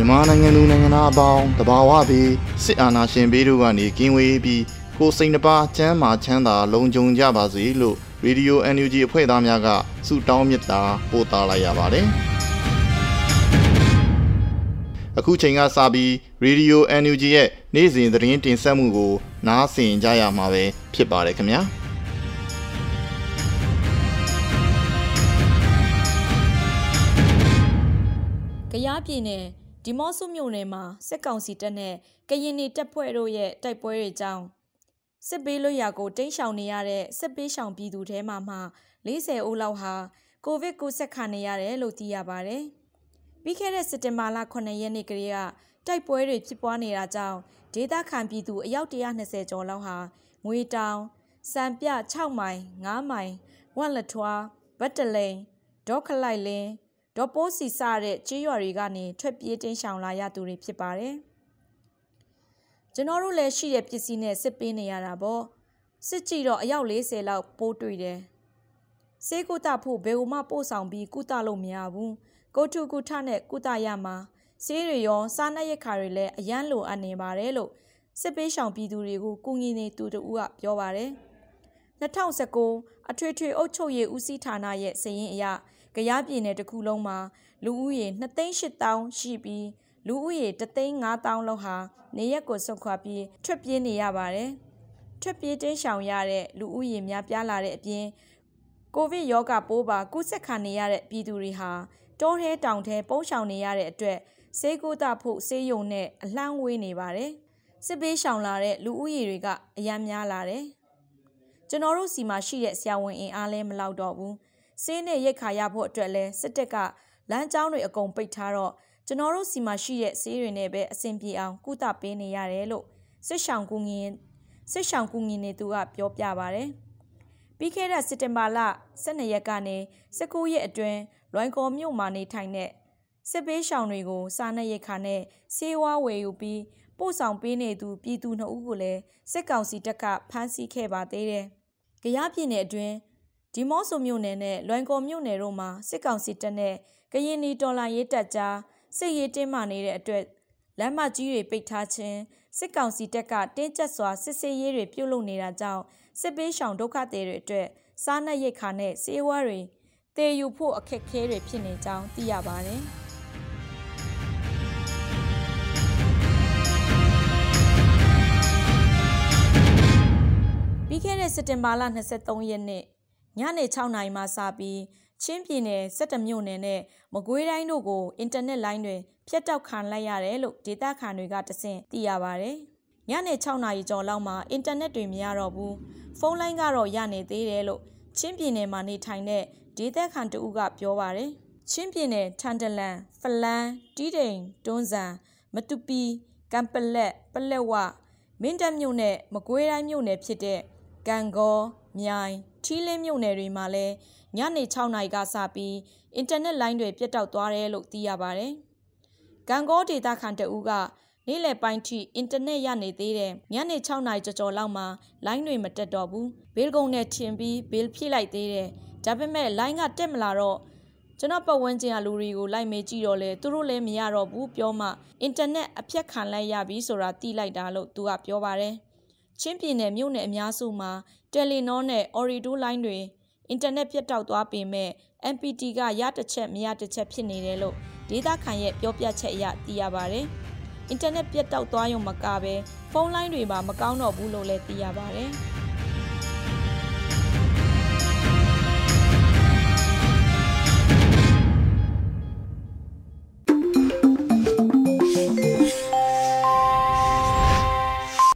မြန်မာနိုင်ငံသူနိုင်ငံသားအပေါင်းတဘာဝပြီးစစ်အာဏာရှင်ဘေးတို့ကနေကင်းဝေးပြီးကိုယ်စိတ်နှပါချမ်းမာချမ်းသာလုံခြုံကြပါစေလို့ရေဒီယို NUG အဖွဲ့သားများကဆုတောင်းမေတ္တာပို့သလိုက်ရပါတယ်။အခုချိန်ကစပြီးရေဒီယို NUG ရဲ့နေ့စဉ်သတင်းတင်ဆက်မှုကို နားဆင်ကြရမှာပဲဖြစ်ပါတယ်ခင်ဗျာ။ကရားပြည်နယ် ဒီမော့ဆုမြို့နယ်မှာစစ်ကောင်စီတပ်နဲ့ကရင်နီတပ်ဖွဲ့တို့ရဲ့တိုက်ပွဲတွေကြောင့်စစ်ပေးလွတ်ရာကိုတင်းရှောင်နေရတဲ့စစ်ပေးရှောင်ပြည်သူထဲမှာမှ40ဦးလောက်ဟာကိုဗစ်ကူးစက်ခံနေရတယ်လို့သိရပါတယ်။ပြီးခဲ့တဲ့စက်တင်ဘာလ9ရက်နေ့ကလေးကတိုက်ပွဲတွေဖြစ်ပွားနေတာကြောင့်ဒေသခံပြည်သူအယောက်120ကျော်လောက်ဟာငွေတောင်စံပြ6မိုင်9မိုင်ဝက်လက်ထွားဗတ်တလိန်ဒေါခလိုက်လင်း ဒေါ်ပိုးစီစတဲ့ကြေးရွာတွေကနေထွက်ပြေးတင်းရှောင်လာရသူတွေဖြစ်ပါတယ်။ကျွန်တော်တို့လည်းရှိတဲ့ပစ္စည်းနဲ့စစ်ပေးနေရတာပေါ့။စစ်ကြည့်တော့အယောက်40လောက်ပိုးတွေ့တယ်။စေကုတဖို့ဘယ်ဟိုမှပို့ဆောင်ပြီးကုတလို့မရဘူး။ကိုထုကုထနဲ့ကုတရမှာဆေးတွေရောစားနပ်ရိက္ခာတွေလည်းအရန်လိုအပ်နေပါတယ်လို့စစ်ပေးရှောင်ပြည်သူတွေကိုကုညီနေသူတူကပြောပါတယ်။2019အထွေထွေအုပ်ချုပ်ရေးဦးစီးဌာနရဲ့စည်ရင်းအရ ကရားပြည်နယ်တစ်ခုလုံးမှာလူဦးရေ2,800ရှိပြီးလူဦးရေ3,500လောက်ဟာနေရက်ကိုဆုတ်ခွာပြီးထွက်ပြေးနေရပါတယ်။ထွက်ပြေးတင်းရှောင်ရတဲ့လူဦးရေများပြားလာတဲ့အပြင်ကိုဗစ်ရောဂါပိုးပါကူးစက်ခံနေရတဲ့ပြည်သူတွေဟာတောထဲတောင်ထဲပုန်းရှောင်နေရတဲ့အတွက်ဆေးကုသဖို့ဆေးရုံနဲ့အလှမ်းဝေးနေပါတယ်။စစ်ပေးရှောင်လာတဲ့လူဦးရေတွေကအများများလာတယ်။ကျွန်တော်တို့စီမှာရှိတဲ့ဆရာဝန်အင်အားလည်းမလောက်တော့ဘူး။ ဆေးနဲ့ရိတ်ခါရဖို့အတွက်လဲစစ်တပ်ကလမ်းကြောင်းတွေအကုန်ပိတ်ထားတော့ကျွန်တော်တို့စီမှာရှိတဲ့ဆေးတွေနဲ့ပဲအဆင်ပြေအောင်ကုသပေးနေရတယ်လို့စစ်ဆောင်ကူငင်စစ်ဆောင်ကူငင်နေသူကပြောပြပါဗျ။ပြီးခဲ့တဲ့စက်တင်ဘာလ12ရက်ကနေ19ရက်အတွင်းလွိုင်ကော်မြို့မှာနေထိုင်တဲ့စစ်ပေးရှောင်တွေကိုစားနပ်ရိက္ခာနဲ့ဆေးဝါးဝယ်ယူပြီးပို့ဆောင်ပေးနေသူပြည်သူနှစ်ဦးကိုလည်းစစ်ကောင်စီတပ်ကဖမ်းဆီးခဲ့ပါသေးတယ်။ကြရပြည်နယ်အတွင်း ဒီမော့ဆိုမြို့နယ်နဲ့လွိုင်ကော်မြို့နယ်တို့မှာစစ်ကောင်စီတပ်နဲ့ကရင်နီတော်လှန်ရေးတပ်ကြားစစ်ရေးတင်းမာနေတဲ့အတွက်လမ်းမကြီးတွေပိတ်ထားခြင်းစစ်ကောင်စီတပ်ကတင်းကျပ်စွာစစ်ဆေးရေးတွေပြုလုပ်နေတာကြောင့်စစ်ပေးရှောင်ဒုက္ခသည်တွေအတွက်စားနပ်ရိက္ခာနဲ့ဆေးဝါးတွေတည်ယူဖို့အခက်အခဲတွေဖြစ်နေကြောင်းသိရပါတယ်။ပြီးခဲ့တဲ့စက်တင်ဘာလ23ရက်နေ့ ညနေ6နာရီမှစပြီးချင်းပြည်နယ်17မြို့နယ်နဲ့မကွေးတိုင်းတို့ကိုအင်တာနက်လိုင်းတွေဖျက်တောက်ခံလိုက်ရတယ်လို့ဒေသခံတွေကတဆင့်သိရပါဗျ။ညနေ6နာရီကျော်လောက်မှာအင်တာနက်တွေမရတော့ဘူး။ဖုန်းလိုင်းကတော့ရနေသေးတယ်လို့ချင်းပြည်နယ်မှာနေထိုင်တဲ့ဒေသခံတဦးကပြောပါဗျ။ချင်းပြည်နယ်ထန်တလန်ဖလန်းတီးတိန်တွန်းဆန်မတူပီကံပလက်ပလက်ဝမင်းတပ်မြို့နယ်မကွေးတိုင်းမြို့နယ်ဖြစ်တဲ့ကံကော မြိုင်ထီးလင်းမြို့နယ်တွေမှာလည်းညနေ6နာရီကစပြီးအင်တာနက်လိုင်းတွေပြတ်တောက်သွားတယ်လို့သိရပါတယ်။ဂံကောဒေတာခန်တဦးကနေ့လယ်ပိုင်းထိအင်တာနက်ရနေသေးတယ်။ညနေ6နာရီကျော်ကျော်လောက်မှာလိုင်းတွေမတက်တော့ဘူး။ဘေးကုန်းနဲ့ထင်ပြီးဘေးဖြည့်လိုက်သေးတယ်။ဒါပေမဲ့လိုင်းကတက်မလာတော့ကျွန်တော်ပတ်ဝန်းကျင်ကလူတွေကိုလိုက်မေးကြည့်တော့လေသူတို့လည်းမရတော့ဘူးပြောမှအင်တာနက်အဖြတ်ခံလိုက်ရပြီဆိုတာသိလိုက်တာလို့သူကပြောပါတယ်ချင်းပြည်နယ်မြို့နယ်အများစုမှာ တယ်လီနောနဲ့ Orido line တွေအင်တာနက်ပြတ်တောက်သွားပေမဲ့ MPT ကရတစ်ချက်မရတစ်ချက်ဖြစ်နေတယ်လို့ဒေတာခန်ရဲ့ပြောပြချက်အရသိရပါဗျ။အင်တာနက်ပြတ်တောက်သွားရုံမကပဲဖုန်းလိုင်းတွေပါမကောင်းတော့ဘူးလို့လည်းသိရပါဗျ။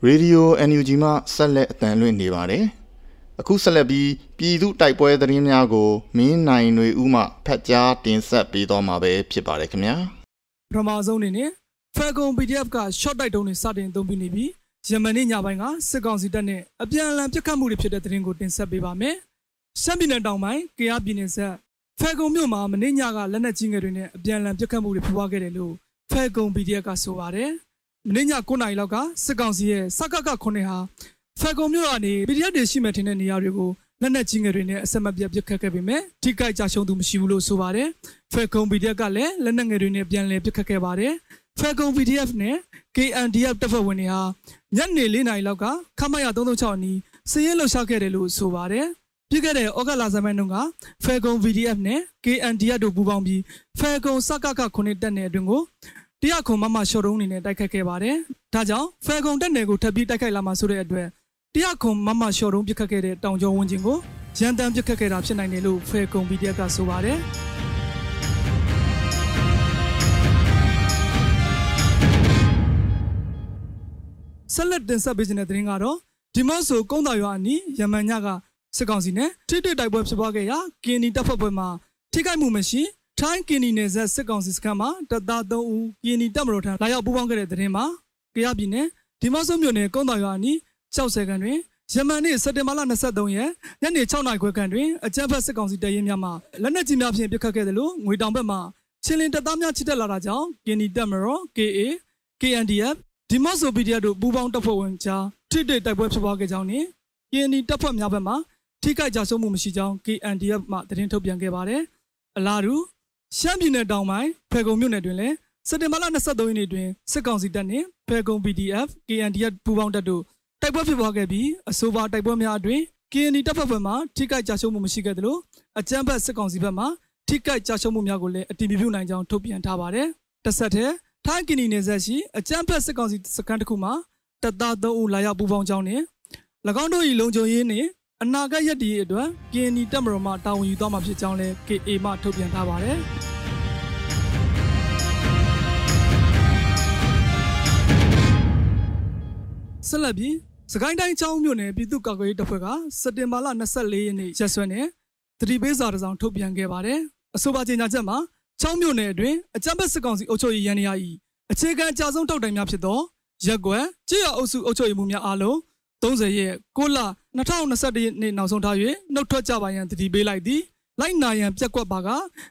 ရေဒီယို NUG မှဆက်လက်အတန်လွှင့်နေပါတယ်။ အခုဆက်လက်ပြီးပြည်သူတိုက်ပွဲသတင်းများကိုမင်းနိုင်တွေဥမှဖတ်ကြားတင်ဆက်ပေးသွားမှာပဲဖြစ်ပါတယ်ခင်ဗျာ။ပထမဆုံးအနေနဲ့ Falcon PDF က short တိုက်တုံးတွေစတင်သုံးပြီးနေပြီးယမန်နေ့ညပိုင်းကစစ်ကောင်စီတပ်နဲ့အပြန်အလှန်ပစ်ခတ်မှုတွေဖြစ်တဲ့သတင်းကိုတင်ဆက်ပေးပါမယ်။ရှမ်းပြည်နယ်တောင်ပိုင်းကယားပြည်နယ်ဆက် Falcon မြို့မှာမနေ့ညကလက်နက်ကြီးငယ်တွေနဲ့အပြန်အလှန်ပစ်ခတ်မှုတွေဖြစ်ပွားခဲ့တယ်လို့ Falcon PDF ကဆိုပါတယ်။မင်းည9နာရီလောက်ကစစ်ကောင်စီရဲ့စကက9ဟာ ဖက်ကုံမြို့ကနေ PDF တွေရှိမှထင်တဲ့နေရာတွေကိုလက်နက်ကြီးငယ်တွေနဲ့အဆက်မပြတ်ပစ်ခတ်ခဲ့ပေမဲ့ထိခိုက်ကြရှုံးသူမရှိဘူးလို့ဆိုပါတယ်ဖက်ကုံ PDF ကလည်းလက်နက်ငယ်တွေနဲ့ပြန်လည်ပစ်ခတ်ခဲ့ပါတယ်ဖက်ကုံ PDF နဲ့ KNDF တပ်ဖွဲ့ဝင်တွေဟာညနေ4နာရီလောက်ကခမရ336အနီးစည်ရဲလှုပ်ရှားခဲ့တယ်လို့ဆိုပါတယ်ပြီးခဲ့တဲ့ဩဂတ်လဇမိုင်းတုန်းကဖဲကုံ VDF နဲ့ KNDF တို့ပူးပေါင်းပြီးဖဲကုံစကက9တက်နယ်အတွင်းကိုတရခုံမမရှော့တုံးအနေနဲ့တိုက်ခတ်ခဲ့ပါတယ်။ဒါကြောင့်ဖယ်ကုံတက်နယ်ကိုထပ်ပြီးတိုက်ခိုက်လာမှာဆိုတဲ့အတွက် တရခုံမမရှော့တုံးပစ်ခတ်ခဲ့တဲ့တောင်ကျော်ဝန်းကျင်ကိုရန်တမ်းပစ်ခတ်ခဲ့တာဖြစ်နိုင်တယ်လို့ဖယ်ကုံ PDF ကဆိုပါတယ်။ဆက်လက်တင်ဆက်ပေးခြင်းတဲ့သတင်းကတော့ဒီမော့ဆိုကုန်းတော်ရွာအနီးယမန်ညကစစ်ကောင်စီနဲ့ထိတွေ့တိုက်ပွဲဖြစ်ပွားခဲ့ရာကင်းနီတပ်ဖွဲ့ပွဲမှာထိခိုက်မှုမရှိထိုင်းကင်နီနယ်ဆက်စစ်ကောင်စီစခန်းမှာတပ်သား3ဦးကင်နီတပ်မတော်ထံလာရောက်ပူးပေါင်းခဲ့တဲ့တဲ့တင်မှာကြရပြည်နယ်ဒီမော့ဆိုမြို့နယ်ကုန်းတော်ရွာအနီး 60ခန်းတွင်ယမန်နေ့စက်တင်ဘာလ23ရက်ညနေ6နာရီခွဲခန့်တွင်အကြမ်းဖက်စစ်ကောင်စီတပ်ရင်းများမှလက်နက်ကြီးများဖြင့်ပစ်ခတ်ခဲ့တယ်လို့ငွေတောင်ဘက်မှချင်းလင်းတပ်သားများချစ်တက်လာတာကြောင့်ကင်နီတပ်မတော် KA KNDF ဒီမော့ဆို PDF တို့ပူးပေါင်းတပ်ဖွဲ့ဝင်ကြားထိတွေ့တိုက်ပွဲဖြစ်ပွားခဲ့ကြောင်းနှင့် KND တပ်ဖွဲ့များဘက်မှထိခိုက်ကြဆုံးမှုမရှိကြောင်း KNDF မှသတင်းထုတ်ပြန်ခဲ့ပါတယ်။အလားတူရှမ်းပြည်နယ်တောင်ပိုင်းဖေကုံမြို့နယ်တွင်လည်းစက်တင်ဘာလ23ရက်နေ့တွင်စစ်ကောင်စီတပ်နှင့်ဖေကုံ PDF KNDF ပူးပေါင်းတပ်တို့ တိုက်ပွဲဖြစ်ပွားခဲ့ပြီးအဆိုပါတိုက်ပွဲများအတွင်း KND တပ်ဖွဲ့ဘက်မှထိခိုက်ကြရှုံးမှုမရှိခဲ့သလိုအကြမ်းဖက်စစ်ကောင်စီဘက်မှထိခိုက်ကြရှုံးမှုများကိုလည်းအတည်ပြုနိုင်ကြောင်းထုတ်ပြန်ထားပါတယ်။တစ်ဆက်တည်းထိုင်းကီနီနယ်ဆက်ရှိအကြမ်းဖက်စစ်ကောင်စီစခန်းတစ်ခုမှာတပ်သား3ဦးလာရောက်ပူးပေါင်းကြောင်းနဲ့၎င်းတို့၏လုံခြုံရေးနှင့်အနာဂတ်ရက်တည်အတွက် KND တပ်မတော်မှတာဝန်ယူသွားမှာဖြစ်ကြောင်းလည်း KA မှထုတ်ပြန်ထားပါတယ်။ဆက်လက်ပြီး စကိုင်းတိုင်းချောင်းမြို့နယ်ပြည်သူ့ကာကွယ်ရေးတပ်ဖွဲ့ကစက်တင်ဘာလ24ရက်နေ့ရက်စွဲနဲ့တတိပေးစာတစ်စောင်ထုတ်ပြန်ခဲ့ပါတယ်။အဆိုပါကြေညာချက်မှာချောင်းမြို့နယ်အတွင်းအကြမ်းဖက်စစ်ကောင်စီအုပ်ချုပ်ရေးရန်ရာ၏အခြေခံအကြဆုံးထောက်တိုင်များဖြစ်သောရက်ကွယ်ကြေးရအုပ်စုအုပ်ချုပ်ရေးမှုများအားလုံး30ရက်6လ2021နှစ်နောက်ဆုံးထား၍နှုတ်ထွက်ကြပါရန်တတိပေးလိုက်သည်လိုက်နာရန်ပြက်ကွက်ပါက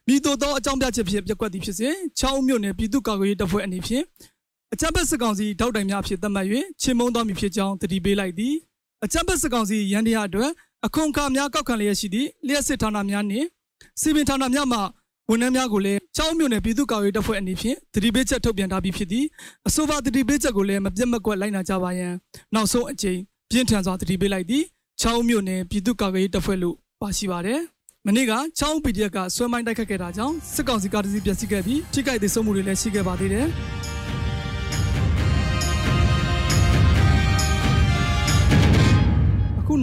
မိတို့သောအကြောင်းပြချက်ဖြင့်ပြက်ကွက်သည်ဖြစ်စေချောင်းမြို့နယ်ပြည်သူ့ကာကွယ်ရေးတပ်ဖွဲ့အနေဖြင့် အကြမ်းဖက်စစ်ကောင်စီထောက်တိုင်များဖြစ်သတ်မှတ်၍ချင်းမုံတော်မူဖြစ်ကြောင်းတတိပေးလိုက်သည်အကြမ်းဖက်စစ်ကောင်စီရန်တရားအတွက်အခွန်အခါများကောက်ခံလျက်ရှိသည့်လျှက်စစ်ဌာနများနှင့်စီပင်ဌာနများမှဝန်ထမ်းများကိုလည်းချောင်းမြို့နယ်ပြည်သူ့ကာကွယ်တပ်ဖွဲ့အနေဖြင့်တတိပေးချက်ထုတ်ပြန်ထားပြီးဖြစ်သည်အဆိုပါတတိပေးချက်ကိုလည်းမပြတ်မကွက်လိုက်နာကြပါရန်နောက်ဆုံးအကြိမ်ပြင်းထန်စွာတတိပေးလိုက်သည်ချောင်းမြို့နယ်ပြည်သူ့ကာကွယ်တပ်ဖွဲ့လို့ပါရှိပါတယ်မနေ့ကချောင်း PDF ကဆွဲမိုင်းတိုက်ခတ်ခဲ့တာကြောင့်စစ်ကောင်စီကားတစ်စီးပျက်စီးခဲ့ပြီးထိခိုက်သေးဆုံးမှုတွေလည်းရှိခဲ့ပါသေးတယ်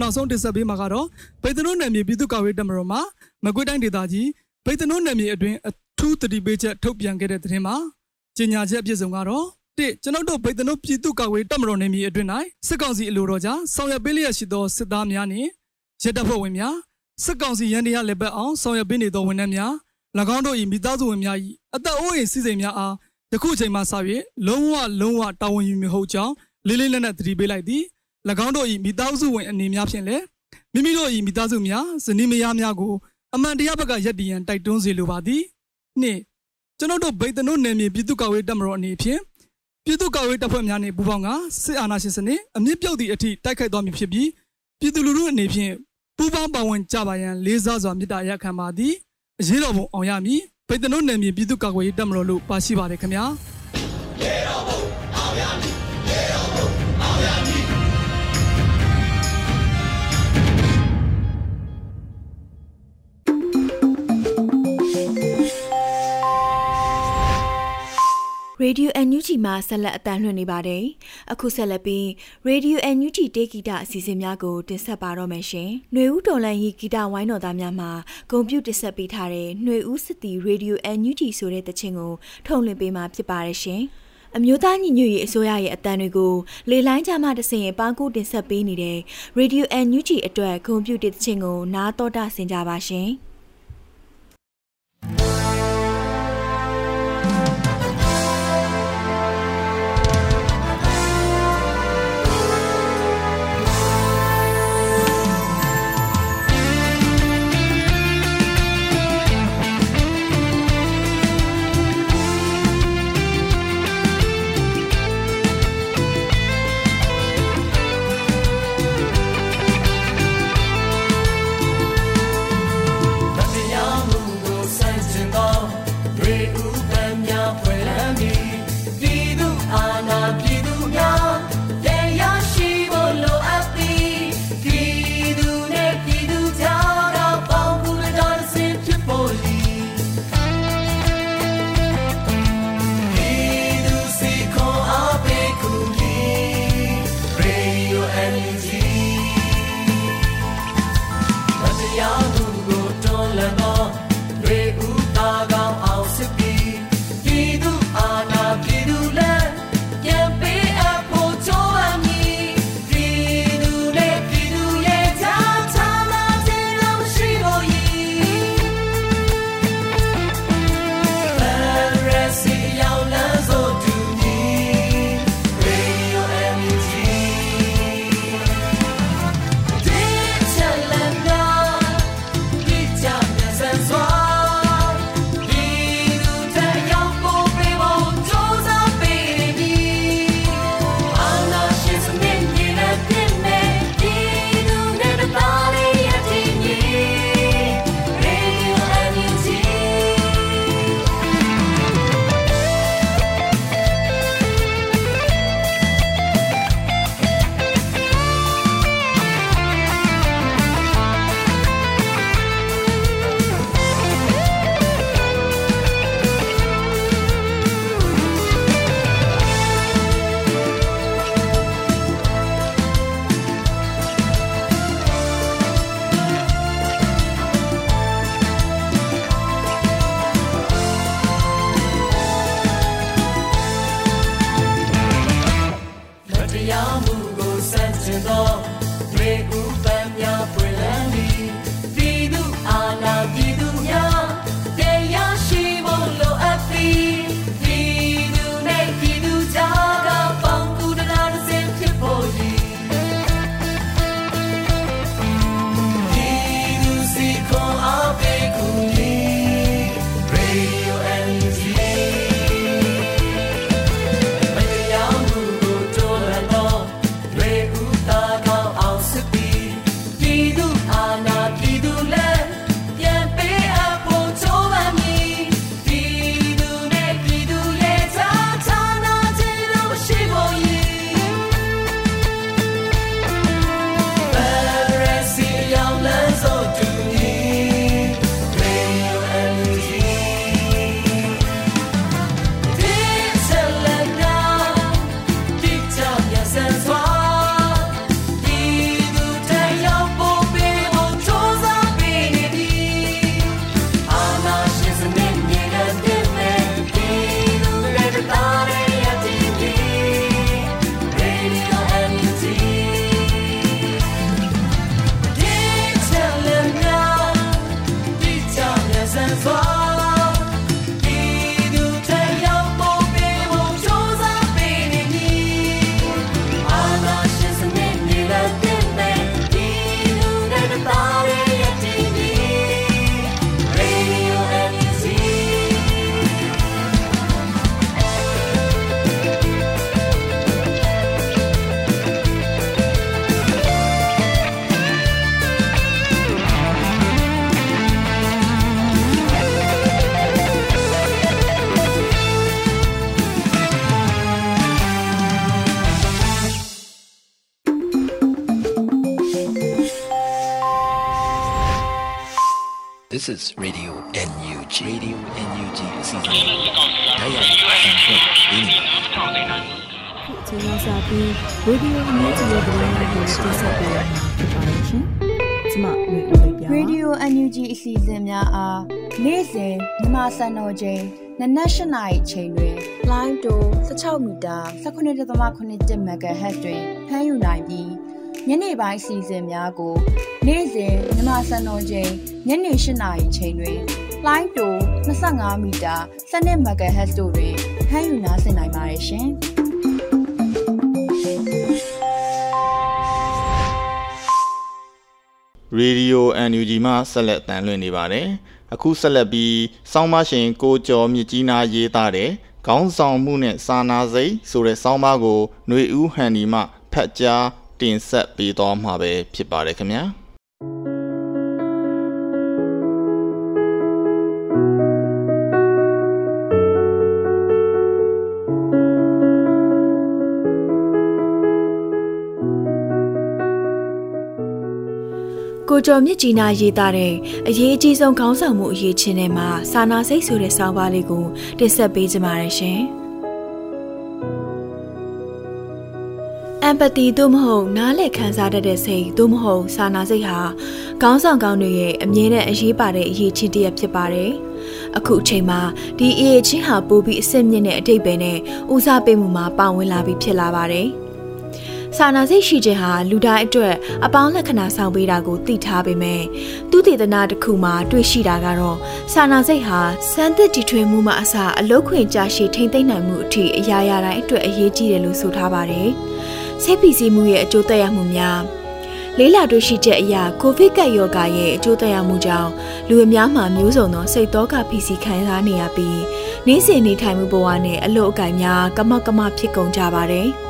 နောက်ဆုံးတင်ဆက်ပေးမှာကတော့ဗိတ်သနိုးနယ်မြေပြည်သူ့ကာကွယ်တပ်မတော်မှမကွေးတိုင်းဒေသကြီးဗိတ်သနိုးနယ်မြေအတွင်းအထူးတတိပေးချက်ထုတ်ပြန်ခဲ့တဲ့သတင်းမှာကြေညာချက်အပြည့်စုံကတော့တစ်ကျွန်ုပ်တို့ဗိတ်သနိုးပြည်သူ့ကာကွယ်တပ်မတော်နယ်မြေအတွင်း၌စစ်ကောင်စီအလိုတော်ကြားဆောင်ရွက်ပေးလျက်ရှိသောစစ်သားများနှင့်ရဲတပ်ဖွဲ့ဝင်များစစ်ကောင်စီရန်တရားလက်ပတ်အောင်ဆောင်ရွက်ပေးနေသောဝန်ထမ်းများ၎င်းတို့၏မိသားစုဝင်များ၏အသက်အိုးအိမ်စီစဉ်များအားယခုချိန်မှစ၍လုံးဝလုံးဝတာဝန်ယူမဟုတ်ကြောင်းလေးလေးနက်နက်သတိပေးလိုက်သည်၎ င်းတို့၏မိသားစုဝင်အနေများဖြင့်လည်းမိမိတို့၏မိသားစုများဇနီးမယားများကိုအမှန်တရားဘက်ကရက်တည်ရန်တိုက်တွန်းစေလိုပါသည်နှင့်ကျွန်တော်တို့ဗိတ်တနုနယ်မြေပြည်သူ့ကာကွယ်တပ်မတော်အနေဖြင့်ပြည်သူ့ကာကွယ်တပ်ဖွဲ့များနှင့်ပူးပေါင်းကစစ်အာဏာရှင်စနစ်အမြင့်ပြုတ်သည့်အထိတိုက်ခိုက်သွားမည်ဖြစ်ပြီးပြည်သူလူထုအနေဖြင့်ပူးပေါင်းပါဝင်ကြပါရန်လေးစားစွာမေတ္တာရပ်ခံပါသည်အရေးတော်ပုံအောင်ရမည်ဗိတ်တနုနယ်မြေပြည်သူ့ကာကွယ်ရေးတပ်မတော်လို့ပါရှိပါတယ်ခင်ဗျာ Radio NUG မှာဆက်လက်အတန်းလွှင့်နေပါတယ်။အခုဆက်လက်ပြီး Radio NUG တေဂီတာအစီအစဉ်များကိုတင်ဆက်ပါတော့မယ်ရှင်။ຫນွေဦးတော်လန်ရီဂီတာဝိုင်းတော်သားများမှာဂုံပြုတင်ဆက်ပေးထားတဲ့ຫນွေဦးစစ်တီ Radio NUG ဆိုတဲ့တခြင်းကိုထုတ်လွှင့်ပေးမှာဖြစ်ပါတယ်ရှင်။အမျိုးသားညီညွတ်ရေးအစိုးရရဲ့အတန်းတွေကိုလေလိုင်းကြမှာတဆင်ပန်းကူတင်ဆက်ပေးနေတဲ့ Radio NUG အတွက်ဂုံပြုတဲ့တခြင်းကိုနားတော်တာဆင်ကြပါရှင်။ This is Radio NUG. Radio NUG အစီအစဉ်တိုင်းရိုက်တင်ဆက်ပေးနေပါတယ်။ခုချိန်ကစပြီး Radio NUG ရဲ့ဗလင်းတွေကိုတင်ဆက်ပေးရပါတယ်ရှင်။ကျမမေတို့ပြ။ Radio NUG အစီအစဉ်များအားနေ့စဉ်မြန်မာစံတော်ချိန်နနက်၈နာရီချိန်တွင် line to 16မီတာ19.8 MHz တွင်ဖမ်းယူနိုင်ပြီးညနေပိုင်းအစီအစဉ်များကို နေ့စဉ်မြန်မာစံတော်ချိန်ညနေ၈နာရီချိန်တွင် line to 25မီတာ17 MHz တို့တွင်ဖမ်းယူနားဆင်နိုင်ပါတယ်ရှင်။ Radio NUG မှဆက်လက်တန်လွှင့်နေပါတယ်။အခုဆက်လက်ပြီးစောင်းမရှင်ကိုကျော်မြကြီးနာရေးသားတဲ့ခေါင်းဆောင်မှုနဲ့စာနာစိတ်ဆိုတဲ့စောင်းပါကိုຫນွေဦးဟန်ဒီမှဖတ်ကြားတင်ဆက်ပေးတော်မှာပဲဖြစ်ပါတယ်ခင်ဗျာ။ ကိုကျော်မြင့်ကြီးနာရေးသားတဲ့အရေးအကြီးဆုံးခေါင်းဆောင်မှုအရေးချင်းထဲမှာစာနာစိတ်ဆိုတဲ့ဆောင်းပါးလေးကိုတင်ဆက်ပေးကြပါရရှင်။ empathy သို့မဟုတ်နားလည်ခံစားတတ်တဲ့စိတ်သို့မဟုတ်စာနာစိတ်ဟာခေါင်းဆောင်ကောင်းတွေရဲ့အမြဲတမ်းအရေးပါတဲ့အရေးချင်းတစ်ရပ်ဖြစ်ပါတယ်။အခုအချိန်မှာဒီအရေးချင်းဟာပိုပြီးအစ်စ်မြင့်တဲ့အတိတ်ပဲနဲ့ဦးစားပေးမှုမှာပါဝင်လာပြီးဖြစ်လာပါတယ်။ စာနာစိတ်ရှိခြင်းဟာလူတိုင်းအတွက်အပေါင်းလက္ခဏာဆောင်ပေးတာကိုသိထားပေမဲ့သူတည်တနာတစ်ခုမှာတွေ့ရှိတာကတော့စာနာစိတ်ဟာစမ်းသစ်တီထွင်မှုမှအစအလုတ်ခွင်ကြာရှည်ထိမ့်သိမ့်နိုင်မှုအထိအရာရာတိုင်းအတွက်အရေးကြီးတယ်လို့ဆိုထားပါတယ်။စိတ်ပီစီမှုရဲ့အကျိုးသက်ရောက်မှုများလေးလာတွေ့ရှိချက်အရကိုဗစ်ကပ်ရောဂါရဲ့အကျိုးသက်ရောက်မှုကြောင့်လူအများမှာမျိုးစုံသောစိတ်သောကဖိစီခံစားနေရပြီးနေ့စဉ်နေထိုင်မှုဘဝနဲ့အလို့အကင်များကမောက်ကမဖြစ်ကုန်ကြပါတယ်။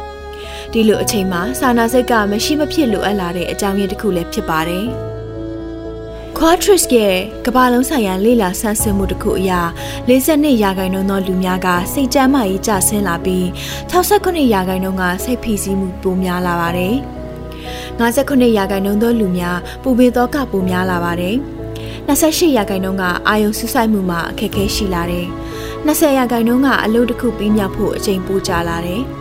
ဒီလိုအချိန်မှာစာနာစိတ်ကမရှိမဖြစ်လိုအပ်လာတဲ့အကြောင်းရင်းတစ်ခုလည်းဖြစ်ပါတယ်။ Quatrix ရဲ့ကမ္ဘာလုံးဆိုင်ရာလေလာဆန်းစစ်မှုတစ်ခုအရ52ရာခိုင်နှုန်းသောလူများကစိတ်ကြမ်းမာရေးကျဆင်းလာပြီး68ရာခိုင်နှုန်းကစိတ်ဖိစီးမှုပိုများလာပါတယ်။58ရာခိုင်နှုန်းသောလူများပူပင်သောကပိုများလာပါတယ်။28ရာခိုင်နှုန်းကအာယုံဆူဆိုင်မှုမှာအခက်အခဲရှိလာတယ်။20ရာခိုင်နှုန်းကအလုပ်တစ်ခုပြီးမြောက်ဖို့အချိန်ပိုကြာလာတယ်။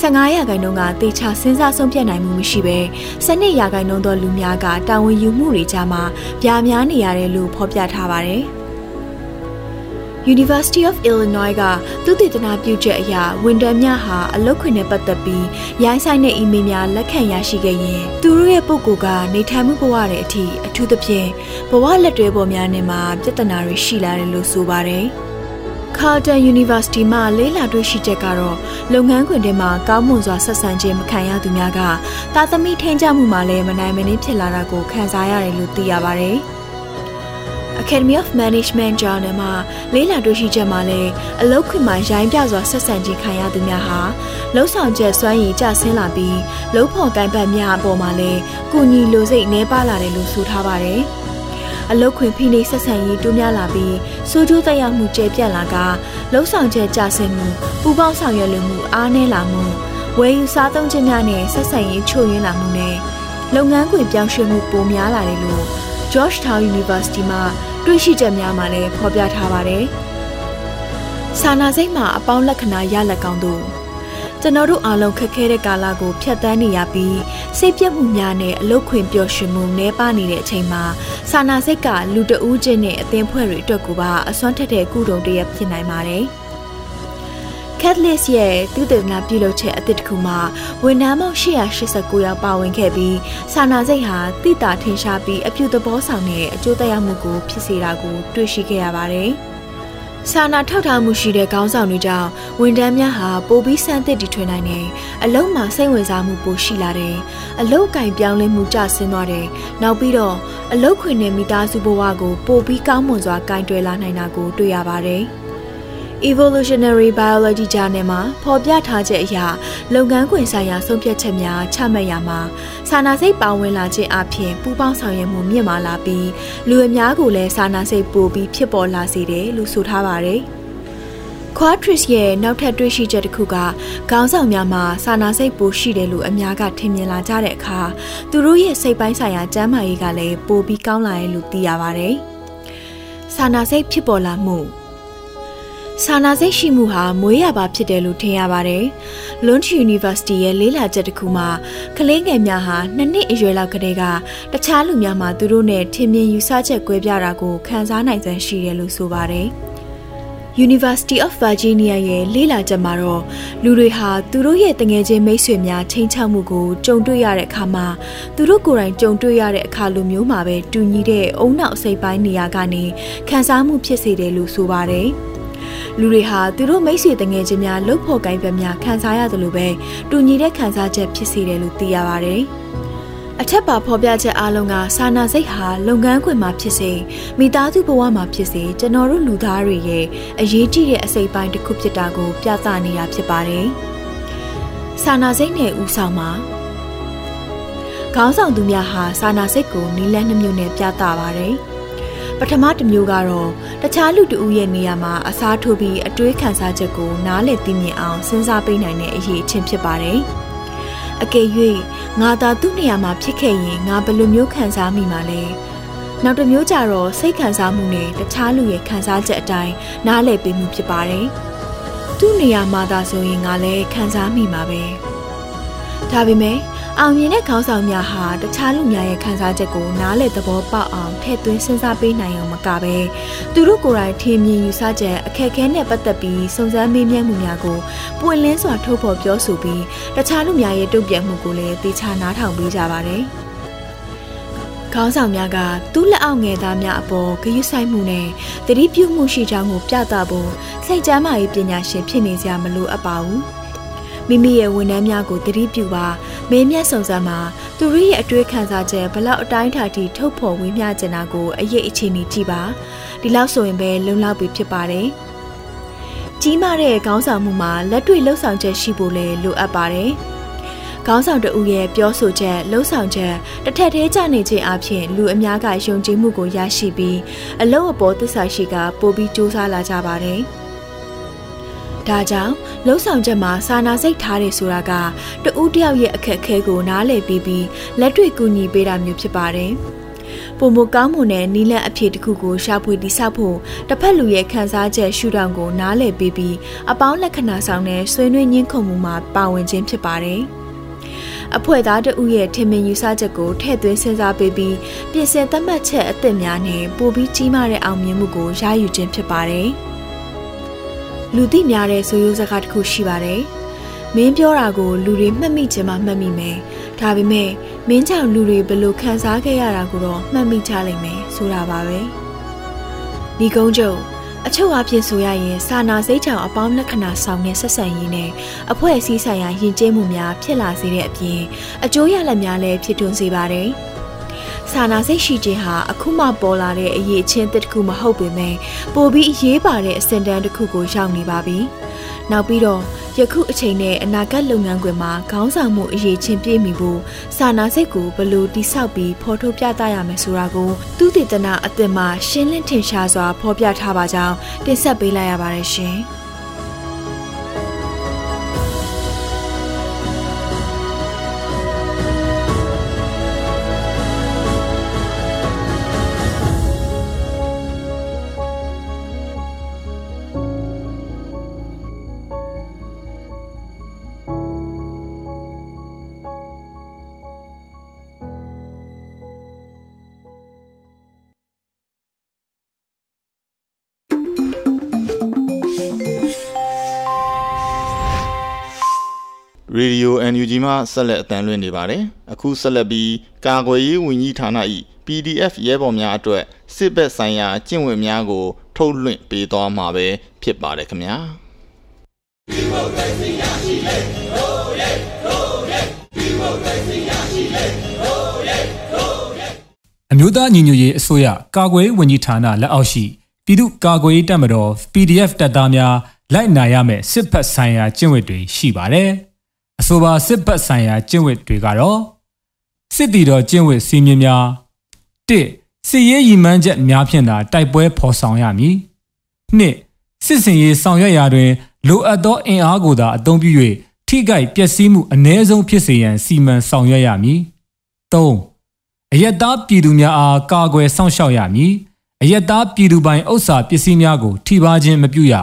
15ရာခိုင်နှုန်းကတေချာစဉ်းစားဆုံးဖြတ်နိုင်မှုမရှိဘဲ12ရာခိုင်နှုန်းသောလူများကတာဝန်ယူမှုတွေကြားမှာပြားများနေရတယ်လို့ဖော်ပြထားပါတယ်။ University of Illinois ကသူတည်တနာပြုချက်အရဝန်ထမ်းများဟာအလုပ်ခွင်နဲ့ပတ်သက်ပြီးရိုင်းဆိုင်တဲ့အီးမေးလ်များလက်ခံရရှိခဲ့ရင်သူတို့ရဲ့ပုဂ္ဂိုလ်ကနေထိုင်မှုဘဝတွေအထိအထူးသဖြင့်ဘဝလက်တွဲပေါ်များနဲ့မှာပြဿနာတွေရှိလာတယ်လို့ဆိုပါတယ်။ Carleton University မှာလေးလာတွေ့ရှိချက်ကတော့လုပ်ငန်းခွင်ထဲမှာကောင်းမွန်စွာဆက်ဆံခြင်းမခံရသူများကတာသမီထင်းကြမှုမှာလည်းမနိုင်မနှင်းဖြစ်လာတာကိုခံစားရတယ်လို့သိရပါတယ်။ Academy of Management Journal မှာလေးလာတွေ့ရှိချက်မှာလည်းအလုပ်ခွင်မှာရိုင်းပြစွာဆက်ဆံခြင်းခံရသူများဟာလှုပ်ဆောင်ချက်စွမ်းရည်ကျဆင်းလာပြီးလှုပ်ဖော်ကိုင်ပတ်များအပေါ်မှာလည်းကုညီလိုစိတ်နှဲပါလာတယ်လို့ဆိုထားပါတယ်။ အလုတ်ခွင်ဖိနှိပ်ဆက်ဆံရေးတိုးများလာပြီးစိုးကျိုးသက်ရောက်မှုကျယ်ပြန့်လာကလှုပ်ဆောင်ချက်ကြဆင်းမှုပူပေါင်းဆောင်ရွက်လိုမှုအားနည်းလာမှုဝယ်ယူစားသုံးခြင်းများနဲ့ဆက်ဆံရေးချို့ယွင်းလာမှုနဲ့လုပ်ငန်းခွင်ပြောင်းရွှေ့မှုပိုများလာတယ်လို့ Georgetown University မှာတွေ့ရှိချက်များမှာလည်းဖော်ပြထားပါတယ်။စာနာစိတ်မှာအပေါင်းလက္ခဏာရလက်ကောင်းတို့ ကျွန်တော်တို့အားလုံးခက်ခဲတဲ့ကာလကိုဖြတ်သန်းနေရပြီးစိတ်ပြတ်မှုများနဲ့အလုတ်ခွင်ပျော်ရွှင်မှုနှဲပါနေတဲ့အချိန်မှာစာနာစိတ်ကလူတဦးချင်းနဲ့အသင်းဖွဲ့တွေအတွက်ကိုပါအစွမ်းထက်တဲ့ကုတုံတရက်ဖြစ်နိုင်ပါတယ်။ Catalyst ရဲ့သူတည်နာပြုလုပ်ချက်အသစ်တစ်ခုမှာဝန်ထမ်းပေါင်း889ယောက်ပါဝင်ခဲ့ပြီးစာနာစိတ်ဟာတိတာထင်ရှားပြီးအပြုသဘောဆောင်တဲ့အကျိုးသက်ရောက်မှုကိုဖြစ်စေတာကိုတွေ့ရှိခဲ့ရပါတယ်။ စာနာထောက်ထားမှုရှိတဲ့ခေါင်းဆောင်တွေကြောင့်ဝန်ထမ်းများဟာပိုပြီးစမ်းသစ်တည်ထွင်နိုင်တယ်။အလုံးမှာစိတ်ဝင်စားမှုပိုရှိလာတယ်။အလုတ်ကင်ပြောင်းလဲမှုကျဆင်းသွားတယ်။နောက်ပြီးတော့အလုတ်ခွင်နဲ့မိသားစုဘဝကိုပိုပြီးကောင်းမွန်စွာကင်တွယ်လာနိုင်တာကိုတွေ့ရပါတယ်။ Evolutionary Biology Journal မှာဖော်ပြထားချက်အရလုပ်ငန်းခွင်ဆိုင်ရာဆုံးဖြတ်ချက်များချမှတ်ရမှာစာနာစိတ်ပါဝင်လာခြင်းအပြင်ပူးပေါင်းဆောင်ရွက်မှုမြင့်မားလာပြီးလူအများကိုလည်းစာနာစိတ်ပိုပြီးဖြစ်ပေါ်လာစေတယ်လို့ဆိုထားပါတယ်။ Quatrix ရဲ့နောက်ထပ်တွေ့ရှိချက်တစ်ခုကခေါင်းဆောင်များမှာစာနာစိတ်ပိုရှိတယ်လို့အများကထင်မြင်လာကြတဲ့အခါသူတို့ရဲ့စိတ်ပိုင်းဆိုင်ရာကျန်းမာရေးကလည်းပိုပြီးကောင်းလာတယ်လို့သိရပါတယ်။စာနာစိတ်ဖြစ်ပေါ်လာမှု စစာနာစိတ်ရှိမှုဟာမွေးရပါဖြစ်တယ်လို့ထင်ရပါတယ်။ Lund University ရဲ့လေးလာချက်တစ်ခုမှာကလေးငယ်များဟာနှစ်နှစ်အရွယ်လောက်ကတည်းကတခြားလူများမှာသူတို့နဲ့ထင်မြင်ယူဆချက်ကွဲပြားတာကိုခံစားနိုင်စွမ်းရှိတယ်လို့ဆိုပါတယ်။ University of Virginia ရဲ့လေ့လာချက်မှာတော့လူတွေဟာသူတို့ရဲ့တငယ်ချင်းမိတ်ဆွေများချိန်ချောက်မှုကိုကြုံတွေ့ရတဲ့အခါမှာသူတို့ကိုယ်တိုင်ကြုံတွေ့ရတဲ့အခါလိုမျိုးမှာပဲတူညီတဲ့အုံနောက်အစိပ်ပိုင်းနေရာကနေခံစားမှုဖြစ်စေတယ်လို့ဆိုပါတယ်။ လူတွေဟာသူတို့မိတ်ဆွေတငယ်ချင်းများလှုပ်ဖို့ကိုင်းပဲများခံစားရတယ်လို့ပဲတူညီတဲ့ခံစားချက်ဖြစ်စေတယ်လို့သိရပါတယ်။အထက်ပါဖော်ပြချက်အားလုံးကစာနာစိတ်ဟာလုပ်ငန်းခွင်မှာဖြစ်စေမိသားစုဘဝမှာဖြစ်စေကျွန်တော်တို့လူသားတွေရဲ့အရေးကြီးတဲ့အစိပ်ပိုင်းတစ်ခုဖြစ်တာကို ပြသနေတာဖြစ်ပါတယ်။စာနာစိတ်နဲ့ဥဆောင်မှာခေါင်းဆောင်သူများဟာစာနာစိတ်ကိုနီလန်းနှမျိုးနဲ့ပြသပါတယ်။ ပထမတစ်မျိုးကတော့တခြားလူတဦးရဲ့နေရာမှာအစားထိုးပြီးအတွေးခံစားချက်ကိုနားလည်သိမြင်အောင်စဉ်းစားပေးနိုင်တဲ့အရေးအချင်းဖြစ်ပါတယ်။အကယ်၍ငါသာသူ့နေရာမှာဖြစ်ခဲ့ရင်ငါဘယ်လိုမျိုးခံစားမိမှာလဲနောက်တစ်မျိုးကြတော့စိတ်ခံစားမှုနဲ့တခြားလူရဲ့ခံစားချက်အတိုင်းနားလည်ပေးမှုဖြစ်ပါတယ်သူ့နေရာမှာသာဆိုရင်ငါလည်းခံစားမိမှာပဲဒါပေမဲ့ အောင်မြင်တဲ့ခေါင်းဆောင်များဟာတခြားလူများရဲ့ခံစားချက်ကိုနားလည်သဘောပေါက်အောင်ထည့်သွင်းစဉ်းစားပေးနိုင်အောင်မကဘဲသူတို့ကိုယ်တိုင်ထင်မြင်ယူဆချက်အခက်အခဲနဲ့ပတ်သက်ပြီးစုံစမ်းမေးမြန်းမှုများကိုပွင့်လင်းစွာထုတ်ဖော်ပြောဆိုပြီးတခြားလူများရဲ့တုံ့ပြန်မှုကိုလည်းသေချာနားထောင်ပေးကြပါတယ်။ခေါင်းဆောင်များကသူ့လက်အောက်ငယ်သားများအပေါ်ဂရုစိုက်မှုနဲ့တတိပြုမှုရှိကြောင်းကိုပြသဖို့စိတ်ကြမ်းမာရေးပညာရှင်ဖြစ်နေစရာမလိုအပ်ပါဘူး။ မိမိရဲ့ဝန်ထမ်းများကိုတတိပြုပါမင်းမြတ်စုံစမ်းမှာသူတို့ရဲ့အတွေ့ခံစားချက်ဘလောက်အတိုင်းထာထိထုတ်ဖော်ဝေမျှကျင်တာကိုအရေးအခြေအနေကြည့်ပါဒီလောက်ဆိုရင်ပဲလုံလောက်ပြီဖြစ်ပါတယ်ကြီးမားတဲ့ခေါင်းဆောင်မှုမှာလက်တွေ့လှုပ်ဆောင်ချက်ရှိဖို့လည်းလိုအပ်ပါတယ်ခေါင်းဆောင်တဦးရဲ့ပြောဆိုချက်လှုပ်ဆောင်ချက်တစ်ထက်သေးကြနေခြင်းအပြင်လူအများကယုံကြည်မှုကိုရရှိပြီးအလုံးအပေါ်သစ္စာရှိကပိုပြီးစူးစမ်းလာကြပါတယ်။ ဒါကြောင့်လှုပ်ဆောင်ချက်မှာစာနာစိတ်ထားတယ်ဆိုတာကတဦးတယောက်ရဲ့အခက်အခဲကိုနားလည်ပြီးပြီးလက်တွေ့ကူညီပေးတာမျိုးဖြစ်ပါတယ်။ပုံမကောင်းမွန်တဲ့နီလန့်အဖြစ်တစ်ခုကိုရှာဖွေတိဆောက်ဖို့တစ်ဖက်လူရဲ့ခံစားချက်ရှုထောင့်ကိုနားလည်ပြီးပြီးအပေါင်းလက္ခဏာဆောင်တဲ့ဆွေးနွေးညှင်းခုန်မှုမှာပါဝင်ခြင်းဖြစ်ပါတယ်။အဖွဲ့သားတဦးရဲ့ထင်မြင်ယူဆချက်ကိုထည့်သွင်းစဉ်းစားပေးပြီးပြင်ဆင်သတ်မှတ်ချက်အသစ်များနဲ့ပိုပြီးကြီးမားတဲ့အောင်မြင်မှုကိုရယူခြင်းဖြစ်ပါတယ်။ လူသိများတဲ့ဆိုရိုးစကားတစ်ခုရှိပါတယ်။မင်းပြောတာကိုလူတွေမှတ်မိချင်မှမှတ်မိမယ်။ဒါပေမဲ့မင်းကြောင့်လူတွေဘယ်လိုခံစားခဲ့ရတာကိုတော့မှတ်မိကြလိမ့်မယ်ဆိုတာပါပဲ။ဒီကုန်းချုပ်အချုပ်အဖြစ်ဆိုရရင်စာနာစိတ်ချောင်အပေါင်းလက္ခဏာဆောင်တဲ့ဆက်ဆံရေးနဲ့အဖွဲ့အစည်းဆိုင်ရာယဉ်ကျေးမှုများဖြစ်လာစေတဲ့အပြင်အကျိုးရလဒ်များလည်းဖြစ်ထွန်းစေပါတယ်။ စာနာစိတ်ရှိခြင်းဟာအခုမှပေါ်လာတဲ့အရေးချင်းတစ်ခုမဟုတ်ပေမဲ့ပိုပြီးအရေးပါတဲ့အဆင့်တန်းတစ်ခုကိုရောက်နေပါပြီ။နောက်ပြီးတော့ယခုအချိန်နဲ့အနာဂတ်လုပ်ငန်းခွင်မှာခေါင်းဆောင်မှုအရေးချင်းပြည့်မီဖို့စာနာစိတ်ကိုဘလို့တိဆောက်ပြီးဖော်ထုတ်ပြသရမယ်ဆိုတာကိုသူတည်တနာအသစ်မှရှင်းလင်းထင်ရှားစွာဖော်ပြထားပါကြောင်းတင်ဆက်ပေးလိုက်ရပါတယ်ရှင်။ Radio NUG မှဆက်လက်အသံလွှင့်နေပါတယ်။အခုဆက်လက်ပြီးကာကွယ်ရေးဝန်ကြီးဌာန၏ PDF ရဲဘော်များအတွက်စစ်ဘက်ဆိုင်ရာကျင့်ဝတ်များကို ထုတ်လွှင့်ပေးသွားမှာပဲဖြစ်ပါတယ်ခင်ဗျာ။ဒီမိုကရေစီရရှိလေရိုးရဲရိုးရဲဒီမိုကရေစီရရှိလေရိုးရဲရိုးရဲအမျိုးသားညီညွတ်ရေးအစိုးရကာကွယ်ရေးဝန်ကြီးဌာနလက်အောက်ရှိပြည်သူ့ကာကွယ်ရေးတပ်မတော် PDF တပ်သားများလိုက်နာရမယ့်စစ်ဘက်ဆိုင်ရာကျင့်ဝတ်တွေရှိပါတယ်။ အဆိုပါစစ်ဘက်ဆိုင်ရာကျင့်ဝတ်တွေကတော့စစ်တီတော်ကျင့်ဝတ်စီမင်းများ၁စစ်ရေးရည်မှန်းချက်များဖြင့်သာတိုက်ပွဲဖော်ဆောင်ရမည်၂စစ်စင်ရေးဆောင်ရွက်ရာတွင် လိုအပ်သောအင်အားကိုသာအသုံးပြု၍ထိခိုက်ပျက်စီးမှုအ ਨੇ ဆုံးဖြစ်စေရန်စီမံဆောင်ရွက်ရမည်၃အယက်သားပြည်သူများအားကာကွယ်စောင့်ရှောက်ရမည်အယက်သားပြည်သူပိုင်ဥစ္စာပစ္စည်းများကိုထိပါခြင်းမပြုရ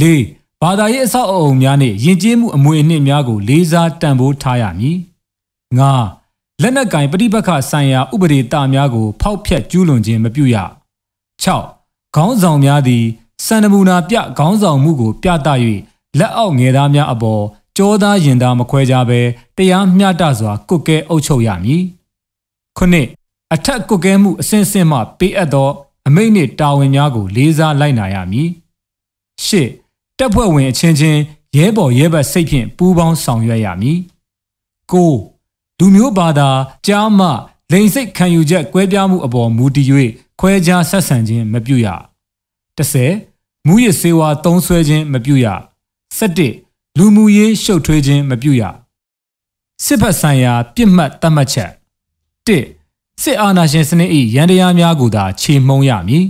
၄ ဘာသာရေးအဆောက်အအုံများနှင့်ယဉ်ကျေးမှုအမွေအနှစ်များကိုလေးစားတန်ဖိုးထားရမည်၅လက်နက်ကင်ပဋိပက္ခဆိုင်ရာဥပဒေတာများကို ဖောက်ဖျက်ကျူးလွန်ခြင်းမပြုရ6ခေါင်းဆောင်များသည်စံနမူနာပြခေါင်းဆောင်မှုကို ပြသ၍လက်အောက်ငယ်သားများအပေါ်ကြောသားရင်သားမခွဲကြဘဲတရားမျှတစွာ ကုတ်ကဲအုပ်ချုပ်ရမည်ခုနှစ်အထက်ကုတ်ကဲမှုအစဉ်စဉ်မှပေးအပ်သော အမိန့်နှင့်တာဝန်များကို လေးစားလိုက်နာရမည်ရှစ် တပ်ဖွဲ့ဝင်အချင်းချင်းရဲဘော်ရဲဘက်စိတ်ဖြင့်ပူးပေါင်းဆောင်ရွက်ရမည်ကိုလူမျိုးဘာသာကြားမှလိန်စိတ်ခံယူချက်ကွဲပြားမှုအပေါ်မူတည်၍ခွဲခြားဆက်ဆံခြင်းမပြုရ30မူရစ်စေဝါသုံးဆွဲခြင်းမပြုရ17လူမှုရေးရှုပ်ထွေးခြင်းမပြုရစစ်ဖက်ဆိုင်ရာပြစ်မှတ်သတ်မှတ်ချက်1စစ်အာဏာရှင်စနစ်၏ရန်တရားများကိုသာခြေမှုံရမည်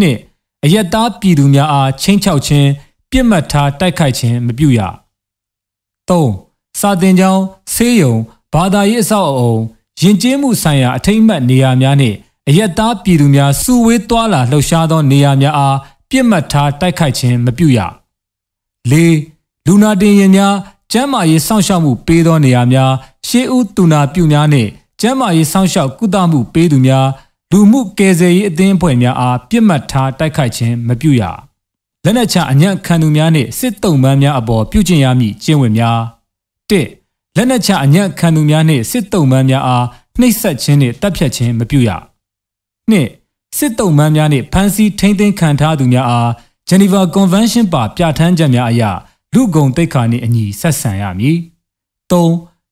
2အယက်သားပြည်သူများအားချင်းချောက်ခြင်း ပြစ်မှတ်ထားတိုက်ခိုက်ခြင်းမပြုရ3စာတင်ကြောင်းဆေးရုံဘာသာရေးအဆောက်အအုံယဉ်ကျေးမှုဆိုင်ရာအထိမ့်အမှတ်နေရာများနှင့်အယက်သားပြည်သူများစုဝေးသွားလာလှုပ်ရှားသောနေရာများအားပြစ်မှတ်ထားတိုက်ခိုက်ခြင်းမပြုရ၄လူနာတင်ရင်များကျန်းမာရေးစောင့်ရှောက်မှုပေးသောနေရာများရှေးဦးတူနာပြုများနှင့်ကျန်းမာရေးစောင့်ရှောက်ကုသမှုပေးသူများလူမှုကယ်ဆယ်ရေးအသင်းအဖွဲ့များအားပြစ်မှတ်ထားတိုက်ခိုက်ခြင်းမပြုရ လက်နက်ချအညံ့ခံသူများနှင့်စစ်တုံးပန်းများအပေါ်ပြုကျင့်ရမည့်ကျင့်ဝတ်များ၁လက်နက်ချအညံ့ခံသူများနှင့်စစ်တုံးပန်းများအားနှိပ်စက်ခြင်းနှင့်တပ်ဖြတ်ခြင်းမပြုရ၂စစ်တုံးပန်းများနှင့်ဖမ်းဆီးထိန်းသိမ်းခံထားသူများအား Geneva Convention ပါပြဋ္ဌာန်းချက်များအရလူဂုံတိတ်ခါနှင့်အညီဆက်ဆံရမည်၃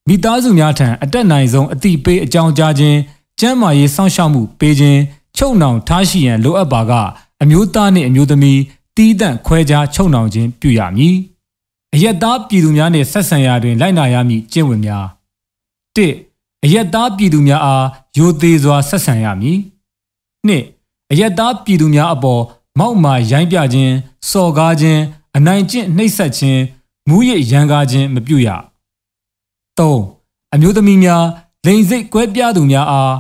မိသားစုများထံအတက်နိုင်ဆုံးအတိပေးအကြောင်းကြားခြင်းကျန်းမာရေးစောင့်ရှောက်မှုပေးခြင်းချုပ်နှောင်ထားရှိရန်လိုအပ်ပါကအမျိုးသားနှင့်အမျိုးသမီး တီးတန့်ခွဲခြားချုပ်နှောင်ခြင်းပြုရမည်အယက်သားပြည်သူများနှင့်ဆက်ဆံရာတွင်လိုက်နာရမည့်ကျင့်ဝတ်များ၁အယက်သားပြည်သူများအားယိုသေးစွာဆက်ဆံရမည်၂အယက်သားပြည်သူများအပေါ်မောက်မာရိုင်းပြခြင်းစော်ကားခြင်းအနိုင်ကျင့်နှိပ်စက်ခြင်းမူးယစ်ရန်ကားခြင်းမပြုရ၃အမျိုးသမီးများလိန်စိတ်ကွဲပြားသူများအား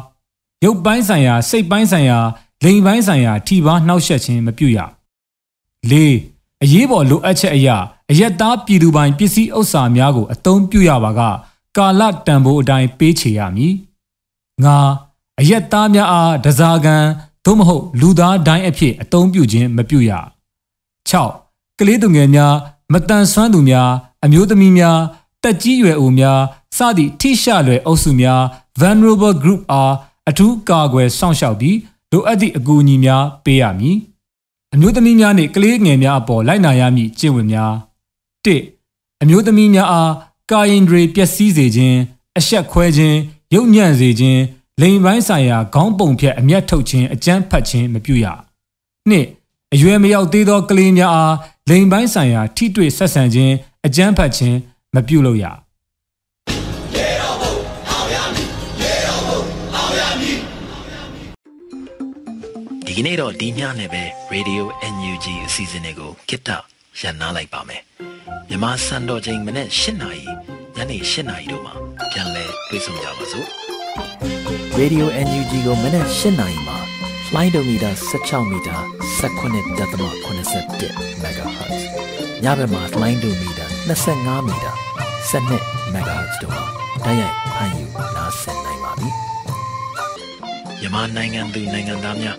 ရုပ်ပိုင်းဆိုင်ရာစိတ်ပိုင်းဆိုင်ရာလိန်ပိုင်းဆိုင်ရာထိပါနှောက်ယှက်ခြင်းမပြုရ ၄အရေးပေါ်လိုအပ်ချက်အရာအယက်သားပြည်သူပိုင်ပစ္စည်းဥစ္စာများကိုအသုံးပြုရပါကကာလတန်ဖိုးအတိုင်းပေးချေရမည်၅အယက်သားများအားဒဇာကန်သို့မဟုတ်လူသားတိုင်းအဖြစ်အသုံးပြုခြင်းမပြုရ6ကလေးသူငယ်များမတန်ဆွမ်းသူများအမျိုးသမီးများတက်ကြီးရွယ်အိုများစသည့်ထိရှလွယ်အုပ်စုများ vulnerable group အားအထူးကာကွယ်စောင့်ရှောက်ပြီးလိုအပ်သည့်အကူအညီများပေးရမည် အမျိုးသမီးများနှင့်ကလေးငယ်များအပေါ်လိုက်နာရမည့်ကျင့်ဝတ်များ၁အမျိုးသမီးများအားကာယင်တွေပျက်စီးစေခြင်းအဆက်ခွဲခြင်းရုပ်ညံ့စေခြင်းလိန်ပိုင်းဆိုင်ရာခေါင်းပုံဖြတ်အမျက်ထုတ်ခြင်းအကြမ်းဖက်ခြင်းမပြုရနှစ်အရွယ်မရောက်သေးသောကလေးများအားလိန်ပိုင်းဆိုင်ရာထိတွေ့ဆက်ဆံခြင်းအကြမ်းဖက်ခြင်းမပြုလုပ်ရဒီကနေ့တော့ဒီညနဲ့ပဲ Radio NUG အစီအစဉ်လေးကိုကိတ္တရန်နာလိုက်ပါမယ်မြမစံတော်ချိန်မနေ့၈နာရီညနေ၈နာရီတို့မှာပြန်လည်တွေ့ဆုံကြပါစို့ Radio NUG ကိုမနက်၈နာရီမှာ flight meter 16 meter 19.87 MHz ညဘက်မှာ flight meter 25 meter 12 MHz တို့မှာတိုက်ရိုက်ဖမ်းယူနားဆင်နိုင်ပါပြီ။မြန်မာနိုင်ငံသူနိုင်ငံသားများ